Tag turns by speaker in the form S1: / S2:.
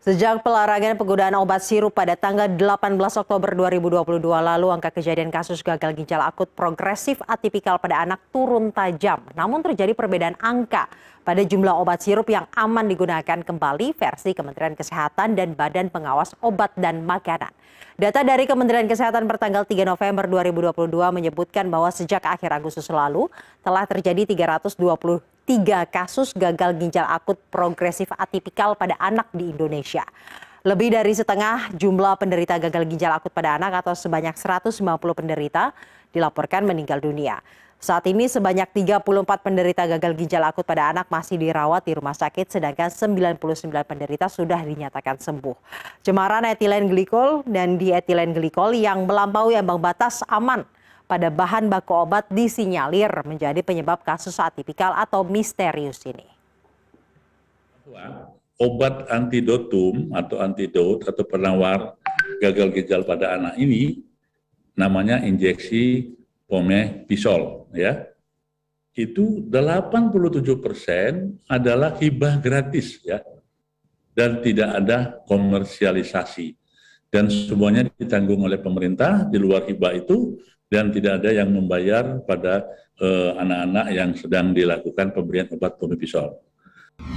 S1: Sejak pelarangan penggunaan obat sirup pada tanggal 18 Oktober 2022 lalu, angka kejadian kasus gagal ginjal akut progresif atipikal pada anak turun tajam. Namun terjadi perbedaan angka pada jumlah obat sirup yang aman digunakan kembali versi Kementerian Kesehatan dan Badan Pengawas Obat dan Makanan. Data dari Kementerian Kesehatan pertanggal 3 November 2022 menyebutkan bahwa sejak akhir Agustus lalu telah terjadi 323 kasus gagal ginjal akut progresif atipikal pada anak di Indonesia. Lebih dari setengah jumlah penderita gagal ginjal akut pada anak atau sebanyak 150 penderita dilaporkan meninggal dunia. Saat ini sebanyak 34 penderita gagal ginjal akut pada anak masih dirawat di rumah sakit sedangkan 99 penderita sudah dinyatakan sembuh. Cemaran etilen glikol dan dietilen glikol yang melampaui ambang batas aman pada bahan baku obat disinyalir menjadi penyebab kasus atipikal atau misterius ini.
S2: Obat antidotum atau antidot atau penawar gagal ginjal pada anak ini namanya injeksi pomefisol ya. Itu 87 persen adalah hibah gratis ya. Dan tidak ada komersialisasi. Dan semuanya ditanggung oleh pemerintah. Di luar hibah itu dan tidak ada yang membayar pada anak-anak eh, yang sedang dilakukan pemberian obat pomefisol.